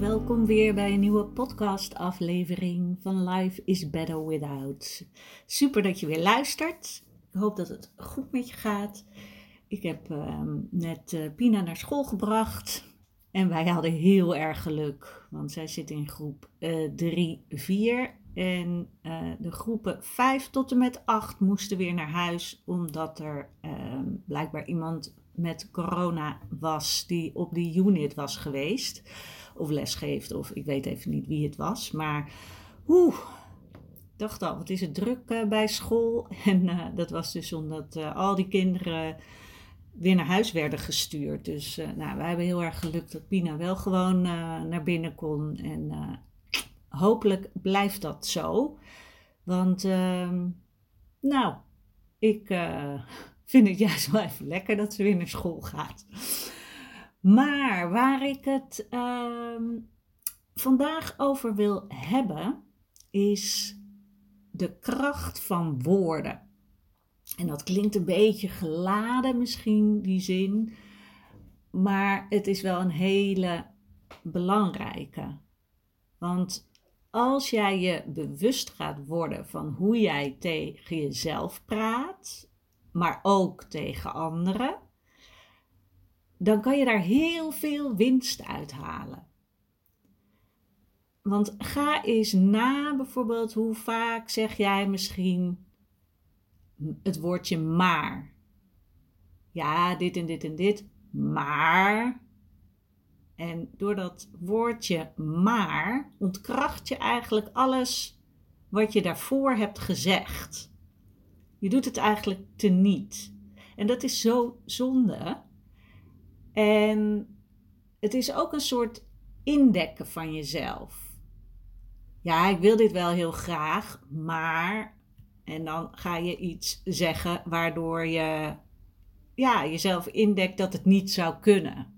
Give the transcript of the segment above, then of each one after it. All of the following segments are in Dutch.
welkom weer bij een nieuwe podcast-aflevering van Life is Better Without. Super dat je weer luistert. Ik hoop dat het goed met je gaat. Ik heb ehm, net uh, Pina naar school gebracht. En wij hadden heel erg geluk, want zij zit in groep 3, uh, 4. En uh, de groepen 5 tot en met 8 moesten weer naar huis, omdat er ehm, blijkbaar iemand met corona was die op die unit was geweest of lesgeeft, of ik weet even niet wie het was. Maar oeh, dacht al, wat is het druk uh, bij school? En uh, dat was dus omdat uh, al die kinderen weer naar huis werden gestuurd. Dus nou, wij hebben heel erg geluk dat Pina wel gewoon naar binnen kon. En hopelijk blijft dat zo. Want, ehm, nou, ik vind het juist wel even lekker dat ze weer naar school gaat. Maar waar ik het uh, vandaag over wil hebben, is de kracht van woorden. En dat klinkt een beetje geladen misschien, die zin. Maar het is wel een hele belangrijke. Want als jij je bewust gaat worden van hoe jij tegen jezelf praat, maar ook tegen anderen, dan kan je daar heel veel winst uithalen. Want ga eens na bijvoorbeeld hoe vaak zeg jij misschien het woordje maar. Ja, dit en dit en dit, maar. En door dat woordje maar ontkracht je eigenlijk alles wat je daarvoor hebt gezegd. Je doet het eigenlijk teniet. En dat is zo zonde. En het is ook een soort indekken van jezelf. Ja, ik wil dit wel heel graag, maar. En dan ga je iets zeggen waardoor je ja, jezelf indekt dat het niet zou kunnen.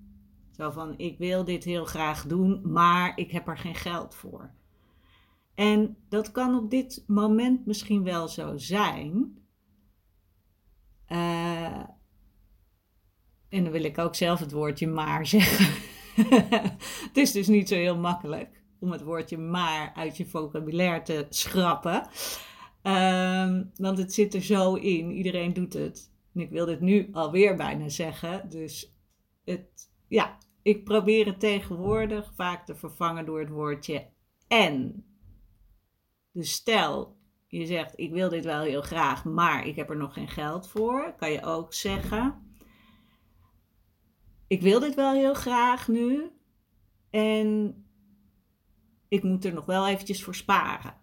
Zo van: ik wil dit heel graag doen, maar ik heb er geen geld voor. En dat kan op dit moment misschien wel zo zijn. Uh, en dan wil ik ook zelf het woordje maar zeggen. het is dus niet zo heel makkelijk om het woordje maar uit je vocabulaire te schrappen. Um, want het zit er zo in. Iedereen doet het. En ik wil dit nu alweer bijna zeggen. Dus het, ja, ik probeer het tegenwoordig vaak te vervangen door het woordje en. Dus stel, je zegt ik wil dit wel heel graag, maar ik heb er nog geen geld voor. Kan je ook zeggen ik wil dit wel heel graag nu. En ik moet er nog wel eventjes voor sparen.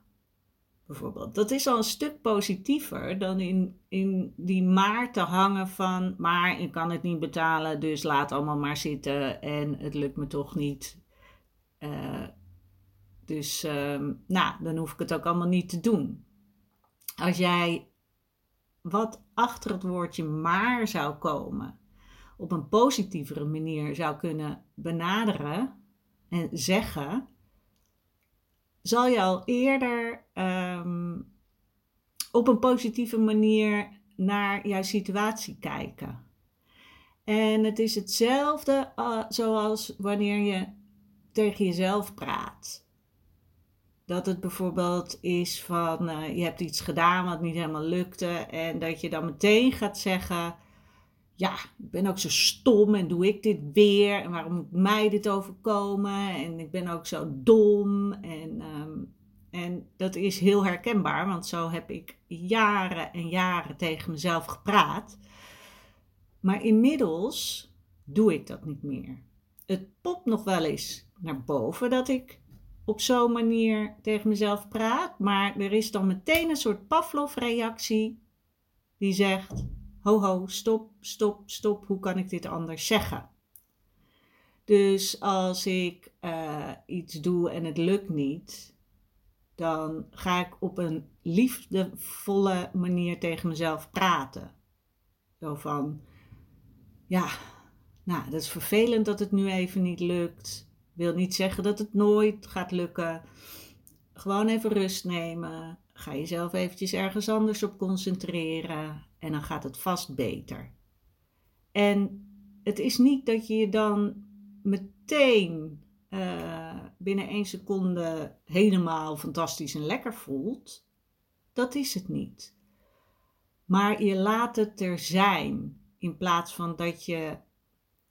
Bijvoorbeeld. Dat is al een stuk positiever dan in, in die maar te hangen van. Maar ik kan het niet betalen, dus laat allemaal maar zitten. En het lukt me toch niet. Uh, dus uh, nou, dan hoef ik het ook allemaal niet te doen. Als jij wat achter het woordje maar zou komen op een positievere manier zou kunnen benaderen en zeggen, zal je al eerder um, op een positieve manier naar jouw situatie kijken. En het is hetzelfde uh, zoals wanneer je tegen jezelf praat. Dat het bijvoorbeeld is van uh, je hebt iets gedaan wat niet helemaal lukte en dat je dan meteen gaat zeggen ja, ik ben ook zo stom en doe ik dit weer en waarom moet mij dit overkomen en ik ben ook zo dom en, um, en dat is heel herkenbaar, want zo heb ik jaren en jaren tegen mezelf gepraat. Maar inmiddels doe ik dat niet meer. Het popt nog wel eens naar boven dat ik op zo'n manier tegen mezelf praat, maar er is dan meteen een soort Pavlov-reactie die zegt: ho ho, stop, stop, stop, hoe kan ik dit anders zeggen? Dus als ik uh, iets doe en het lukt niet, dan ga ik op een liefdevolle manier tegen mezelf praten. Zo van, ja, nou, dat is vervelend dat het nu even niet lukt. Wil niet zeggen dat het nooit gaat lukken. Gewoon even rust nemen. Ga jezelf eventjes ergens anders op concentreren. En dan gaat het vast beter. En het is niet dat je je dan meteen uh, binnen één seconde helemaal fantastisch en lekker voelt. Dat is het niet. Maar je laat het er zijn. In plaats van dat je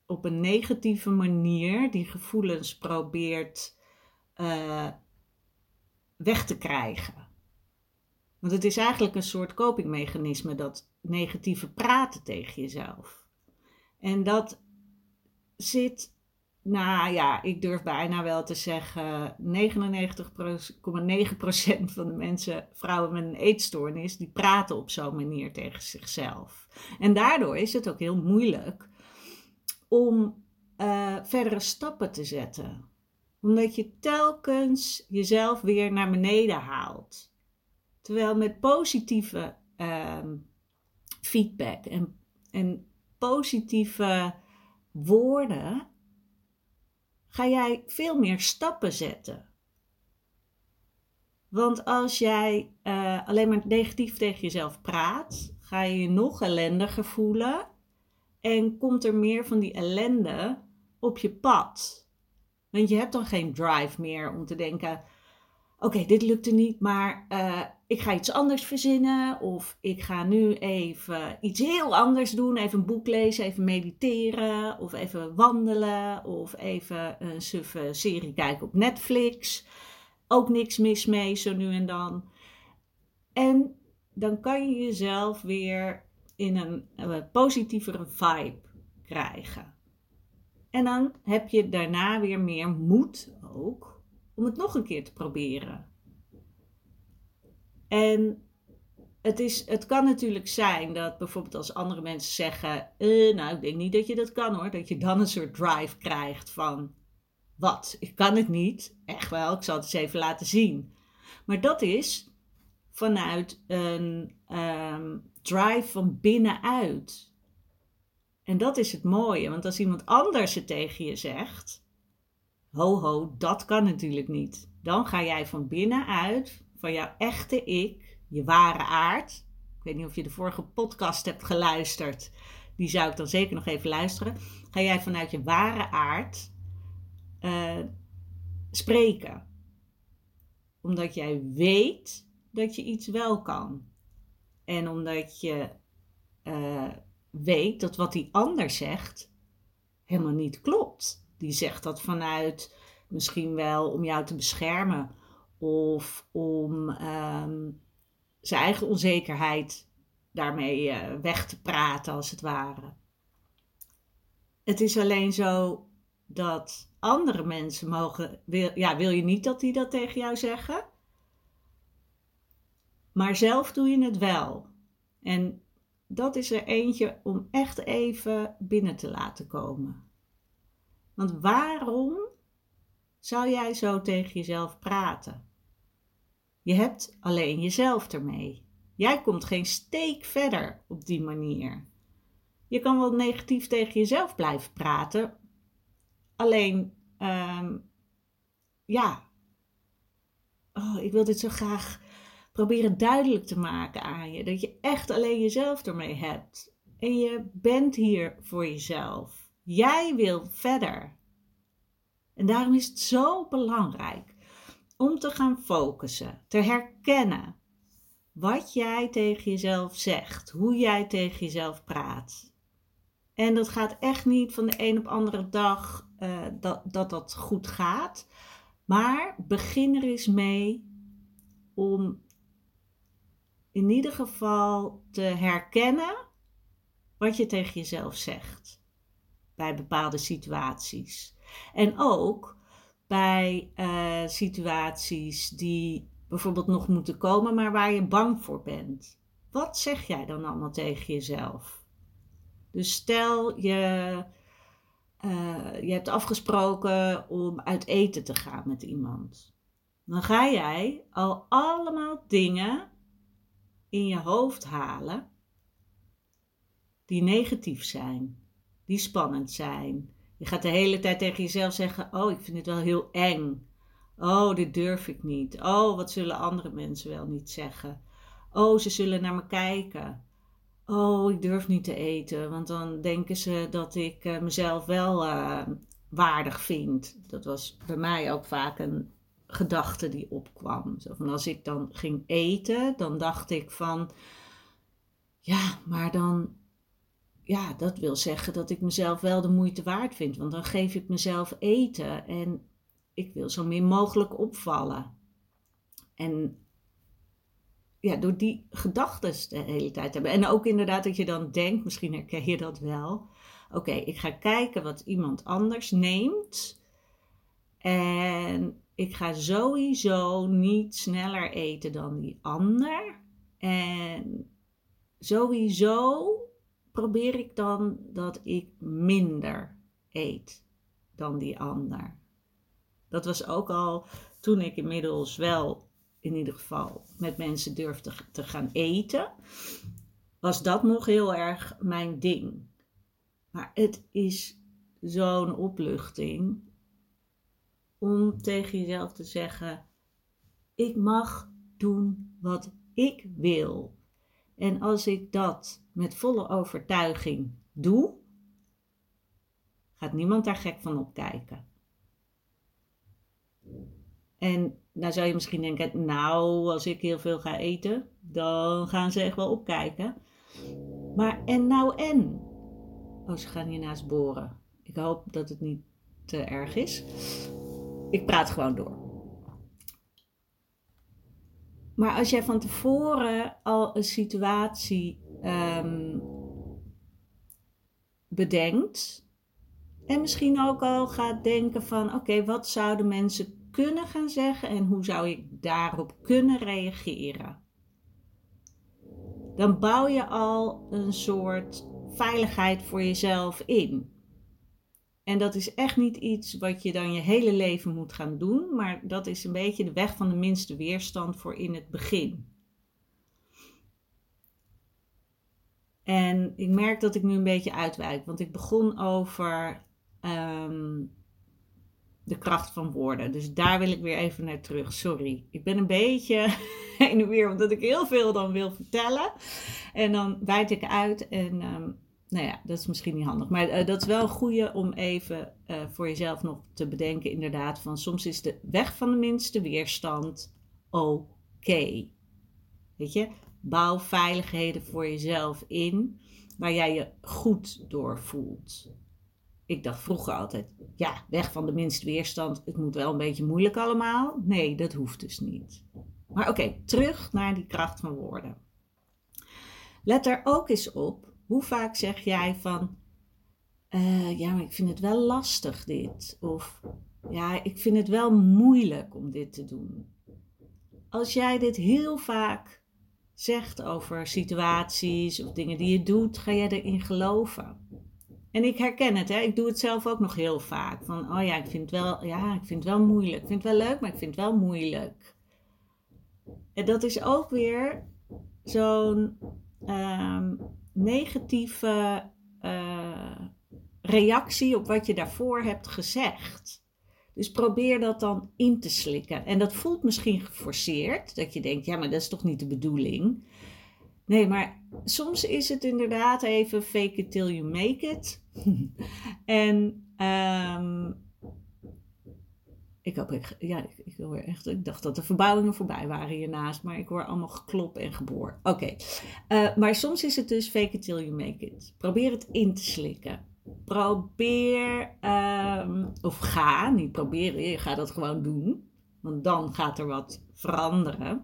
op een negatieve manier die gevoelens probeert uh, weg te krijgen. Want het is eigenlijk een soort copingmechanisme, dat negatieve praten tegen jezelf. En dat zit nou ja, ik durf bijna wel te zeggen, 99,9% van de mensen, vrouwen met een eetstoornis, die praten op zo'n manier tegen zichzelf. En daardoor is het ook heel moeilijk om uh, verdere stappen te zetten. Omdat je telkens jezelf weer naar beneden haalt. Terwijl met positieve uh, feedback en, en positieve woorden ga jij veel meer stappen zetten. Want als jij uh, alleen maar negatief tegen jezelf praat, ga je je nog ellendiger voelen en komt er meer van die ellende op je pad. Want je hebt dan geen drive meer om te denken: oké, dit lukte niet, maar uh, ik ga iets anders verzinnen. Of ik ga nu even iets heel anders doen. Even een boek lezen, even mediteren. Of even wandelen. Of even een suffe serie kijken op Netflix. Ook niks mis mee, zo nu en dan. En dan kan je jezelf weer in een, een positievere vibe krijgen. En dan heb je daarna weer meer moed ook om het nog een keer te proberen. En het, is, het kan natuurlijk zijn dat bijvoorbeeld als andere mensen zeggen: eh, Nou, ik denk niet dat je dat kan hoor. Dat je dan een soort drive krijgt van: Wat? Ik kan het niet. Echt wel, ik zal het eens even laten zien. Maar dat is vanuit een um, drive van binnenuit. En dat is het mooie, want als iemand anders het tegen je zegt: Ho, ho, dat kan natuurlijk niet. Dan ga jij van binnenuit van jouw echte ik, je ware aard. Ik weet niet of je de vorige podcast hebt geluisterd. Die zou ik dan zeker nog even luisteren. Ga jij vanuit je ware aard uh, spreken. Omdat jij weet dat je iets wel kan. En omdat je uh, weet dat wat die ander zegt helemaal niet klopt. Die zegt dat vanuit misschien wel om jou te beschermen of om ehm, zijn eigen onzekerheid daarmee uh, weg te praten, als het ware. Het is alleen zo dat andere mensen mogen. Wil, ja, wil je niet dat die dat tegen jou zeggen? Maar zelf doe je het wel. En dat is er eentje om echt even binnen te laten komen. Want waarom zou jij zo tegen jezelf praten? Je hebt alleen jezelf ermee. Jij komt geen steek verder op die manier. Je kan wel negatief tegen jezelf blijven praten. Alleen, um, ja. Oh, ik wil dit zo graag proberen duidelijk te maken aan je. Dat je echt alleen jezelf ermee hebt. En je bent hier voor jezelf. Jij wil verder. En daarom is het zo belangrijk om te gaan focussen, te herkennen wat jij tegen jezelf zegt, hoe jij tegen jezelf praat. En dat gaat echt niet van de een op andere dag uh, dat, dat dat goed gaat. Maar begin er eens mee om in ieder geval te herkennen wat je tegen jezelf zegt bij bepaalde situaties. En ook bij uh, situaties die bijvoorbeeld nog moeten komen, maar waar je bang voor bent. Wat zeg jij dan allemaal tegen jezelf? Dus stel je, uh, je hebt afgesproken om uit eten te gaan met iemand. Dan ga jij al allemaal dingen in je hoofd halen die negatief zijn, die spannend zijn. Je gaat de hele tijd tegen jezelf zeggen: Oh, ik vind het wel heel eng. Oh, dit durf ik niet. Oh, wat zullen andere mensen wel niet zeggen? Oh, ze zullen naar me kijken. Oh, ik durf niet te eten, want dan denken ze dat ik uh, mezelf wel uh, waardig vind. Dat was bij mij ook vaak een gedachte die opkwam. Zo van als ik dan ging eten, dan dacht ik van, ja, maar dan, ja, dat wil zeggen dat ik mezelf wel de moeite waard vind, want dan geef ik mezelf eten en ik wil zo min mogelijk opvallen. En ja, door die gedachten de hele tijd hebben. En ook inderdaad dat je dan denkt, misschien herken je dat wel. Oké, ik ga kijken wat iemand anders neemt. En ik ga sowieso niet sneller eten dan die ander. En sowieso probeer ik dan dat ik minder eet dan die ander. Dat was ook al toen ik inmiddels wel, in ieder geval, met mensen durfde te gaan eten, was dat nog heel erg mijn ding. Maar het is zo'n opluchting om tegen jezelf te zeggen: ik mag doen wat ik wil. En als ik dat met volle overtuiging doe, gaat niemand daar gek van opkijken. En nou zou je misschien denken, nou, als ik heel veel ga eten, dan gaan ze echt wel opkijken. Maar en nou en? Oh, ze gaan hiernaast boren. Ik hoop dat het niet te erg is. Ik praat gewoon door. Maar als jij van tevoren al een situatie um, bedenkt. En misschien ook al gaat denken van oké, wat zouden mensen kunnen gaan zeggen en hoe zou ik daarop kunnen reageren? Dan bouw je al een soort veiligheid voor jezelf in. En dat is echt niet iets wat je dan je hele leven moet gaan doen, maar dat is een beetje de weg van de minste weerstand voor in het begin. En ik merk dat ik nu een beetje uitwijk, want ik begon over ehm, de kracht van woorden. Dus daar wil ik weer even naar terug. Sorry, ik ben een beetje heen en weer, omdat ik heel veel dan wil vertellen. En dan wijd ik uit en ehm, nou ja, dat is misschien niet handig. Maar uh, dat is wel een goede om even uh, voor jezelf nog te bedenken, inderdaad. Van soms is de weg van de minste weerstand oké. Weet je, bouw veiligheden voor jezelf in waar jij je goed door voelt. Ik dacht vroeger altijd, ja, weg van de minste weerstand. Het moet wel een beetje moeilijk allemaal. Nee, dat hoeft dus niet. Maar oké, terug naar die kracht van woorden. Let er ook eens op hoe vaak zeg jij van, uh, ja, maar ik vind het wel lastig dit. Of, ja, ik vind het wel moeilijk om dit te doen. Als jij dit heel vaak zegt over situaties of dingen die je doet, ga jij erin geloven. En ik herken het, hè? ik doe het zelf ook nog heel vaak. Van, oh ja, ik vind het wel, ja, ik vind wel moeilijk. Ik vind het wel leuk, maar ik vind het wel moeilijk. En dat is ook weer zo'n um, negatieve uh, reactie op wat je daarvoor hebt gezegd. Dus probeer dat dan in te slikken. En dat voelt misschien geforceerd, dat je denkt, ja, maar dat is toch niet de bedoeling. Nee, maar soms is het inderdaad even fake it till you make it. en um, ik, ja, ik, echt, ik dacht dat de verbouwingen voorbij waren hiernaast, maar ik hoor allemaal geklop en geboor. Oké, uh, maar soms is het dus fake it till you make it. Probeer het in te slikken. Probeer, um, of ga, niet proberen, je gaat dat gewoon doen, want dan gaat er wat veranderen.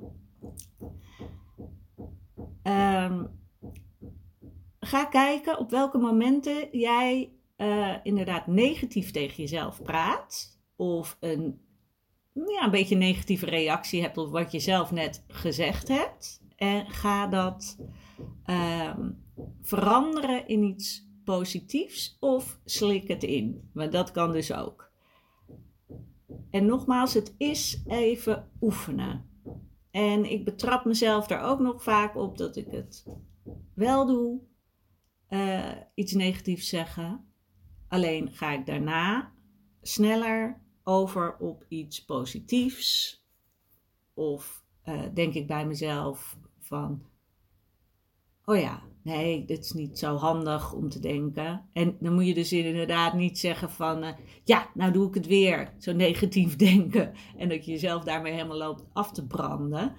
Um, ga kijken op welke momenten jij uh, inderdaad negatief tegen jezelf praat. Of een, ja, een beetje negatieve reactie hebt op wat je zelf net gezegd hebt. En ga dat uh, veranderen in iets positiefs of slik het in. Maar dat kan dus ook. En nogmaals, het is even oefenen. En ik betrap mezelf daar ook nog vaak op dat ik het wel doe, uh, iets negatiefs zeggen. Alleen ga ik daarna sneller over op iets positiefs. Of uh, denk ik bij mezelf van, oh ja, nee, dit is niet zo handig om te denken. En dan moet je dus inderdaad niet zeggen van, uh, ja, nou doe ik het weer, zo negatief denken. En dat je jezelf daarmee helemaal loopt af te branden.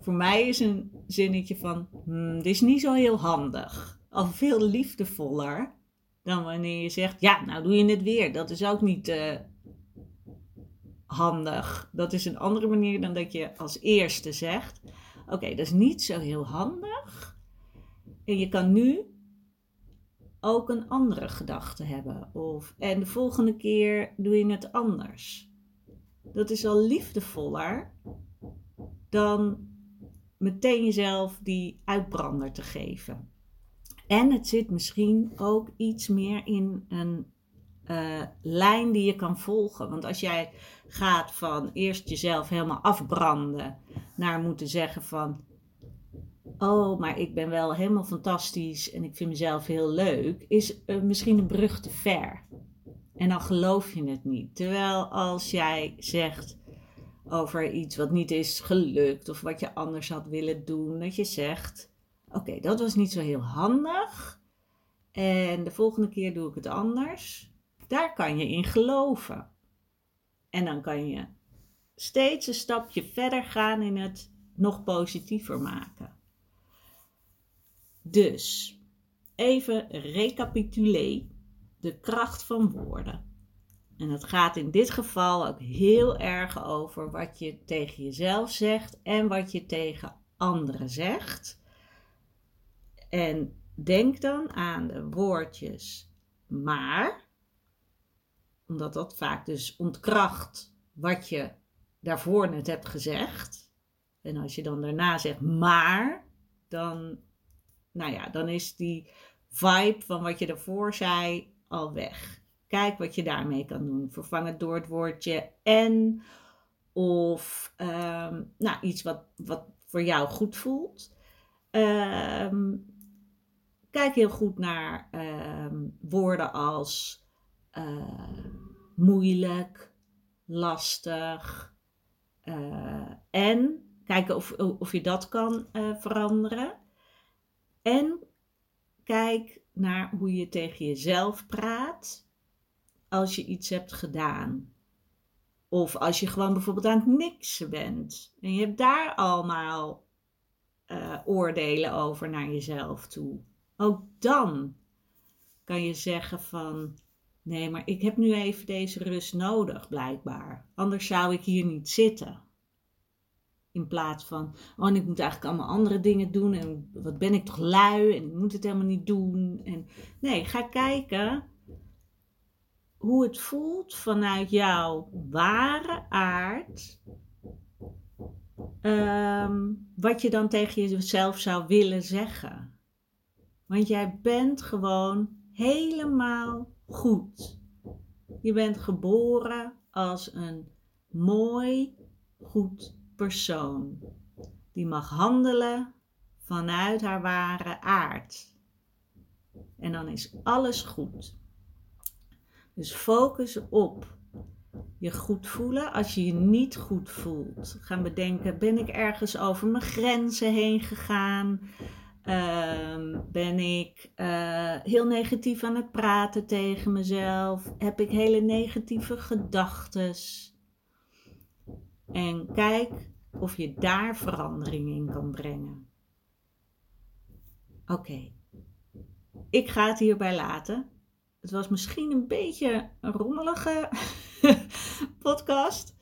Voor mij is een zinnetje van, hmm, dit is niet zo heel handig. Al veel liefdevoller dan wanneer je zegt, ja, nou doe je het weer. Dat is ook niet uh, handig. Dat is een andere manier dan dat je als eerste zegt, oké, dat is niet zo heel handig. En je kan nu ook een andere gedachte hebben. Of, en de volgende keer doe je het anders. Dat is al liefdevoller dan meteen jezelf die uitbrander te geven. En het zit misschien ook iets meer in een uh, lijn die je kan volgen. Want als jij gaat van eerst jezelf helemaal afbranden naar moeten zeggen van oh, maar ik ben wel helemaal fantastisch en ik vind mezelf heel leuk, is uh, misschien een brug te ver. En dan geloof je het niet. Terwijl als jij zegt over iets wat niet is gelukt of wat je anders had willen doen, dat je zegt: Oké, dat was niet zo heel handig. En de volgende keer doe ik het anders. Daar kan je in geloven. En dan kan je steeds een stapje verder gaan in het nog positiever maken. Dus, even recapituleer de kracht van woorden. En het gaat in dit geval ook heel erg over wat je tegen jezelf zegt en wat je tegen anderen zegt. En denk dan aan de woordjes maar, omdat dat vaak dus ontkracht wat je daarvoor net hebt gezegd. En als je dan daarna zegt maar, dan nou ja, dan is die vibe van wat je daarvoor zei al weg. Kijk wat je daarmee kan doen. Vervang het door het woordje en of ehm, nou, iets wat, wat voor jou goed voelt. Ehm, kijk heel goed naar ehm, woorden als uh, moeilijk, lastig. Uh, en kijken of, of je dat kan uh, veranderen. En kijk naar hoe je tegen jezelf praat als je iets hebt gedaan. Of als je gewoon bijvoorbeeld aan het niksen bent. En je hebt daar allemaal uh, oordelen over naar jezelf toe. Ook dan kan je zeggen van... Nee, maar ik heb nu even deze rust nodig, blijkbaar. Anders zou ik hier niet zitten. In plaats van, oh, ik moet eigenlijk allemaal andere dingen doen. En wat ben ik toch lui en ik moet het helemaal niet doen. En, nee, ga kijken hoe het voelt vanuit jouw ware aard. Ehm, wat je dan tegen jezelf zou willen zeggen. Want jij bent gewoon helemaal goed. Je bent geboren als een mooi, goed persoon. Die mag handelen vanuit haar ware aard. En dan is alles goed. Dus focus op je goed voelen. Als je je niet goed voelt, gaan bedenken: ben ik ergens over mijn grenzen heen gegaan? Uh, ben ik uh, heel negatief aan het praten tegen mezelf? Heb ik hele negatieve gedachten? En kijk of je daar verandering in kan brengen. Oké, ik ga het hierbij laten. Het was misschien een beetje een rommelige podcast.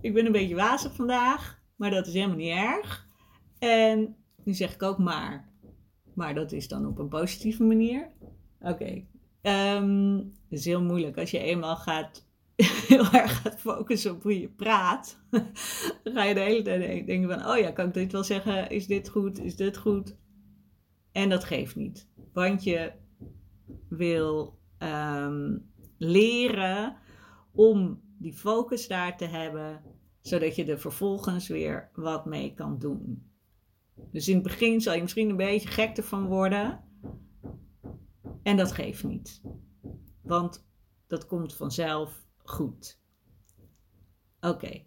Ik ben een beetje wazig vandaag, maar dat is helemaal niet erg. En nu zeg ik ook maar. Maar dat is dan op een positieve manier. Oké. Ehm, het is heel moeilijk als je eenmaal gaat, heel erg gaat focussen op hoe je praat. dan ga je de hele tijd denken van, oh ja, kan ik dit wel zeggen? Is dit goed? Is dit goed? En dat geeft niet. Want je wil ehm, leren om die focus daar te hebben, zodat je er vervolgens weer wat mee kan doen. Dus in het begin zal je misschien een beetje gek ervan worden. En dat geeft niet. Want dat komt vanzelf goed. Oké.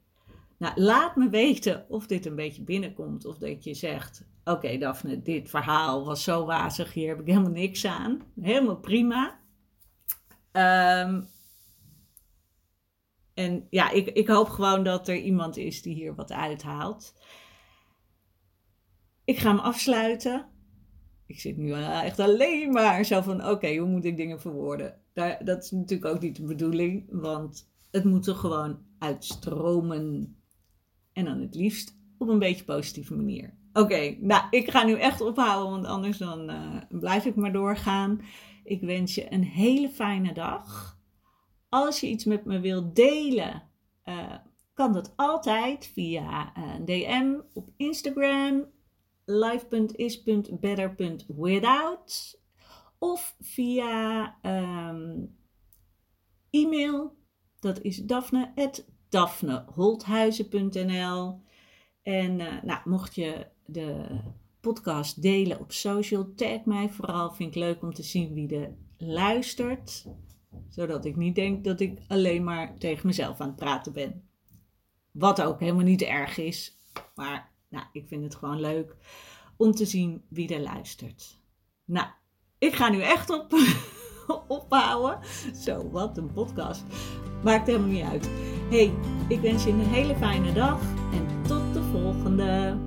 Nou, laat me weten of dit een beetje binnenkomt. Of dat je zegt: Oké, Daphne, dit verhaal was zo wazig. Hier heb ik helemaal niks aan. Helemaal prima. Um, en ja, ik, ik hoop gewoon dat er iemand is die hier wat uithaalt. Ik ga hem afsluiten. Ik zit nu echt alleen maar zo van: oké, hoe moet ik dingen verwoorden? Daar, dat is natuurlijk ook niet de bedoeling, want het moet er gewoon uitstromen. En dan het liefst op een beetje positieve manier. Oké, nou, ik ga nu echt ophouden, want anders dan uh, blijf ik maar doorgaan. Ik wens je een hele fijne dag. Als je iets met me wilt delen, uh, kan dat altijd via een DM op Instagram, live.is.better.without of via um, e-mail. Dat is daphne.daphneholthuizen.nl En uh, nou, mocht je de podcast delen op social, tag mij vooral. Vind ik leuk om te zien wie er luistert zodat ik niet denk dat ik alleen maar tegen mezelf aan het praten ben. Wat ook helemaal niet erg is. Maar nou, ik vind het gewoon leuk om te zien wie er luistert. Nou, ik ga nu echt op, ophouden. Zo, wat een podcast. Maakt helemaal niet uit. hey, ik wens je een hele fijne dag en tot de volgende.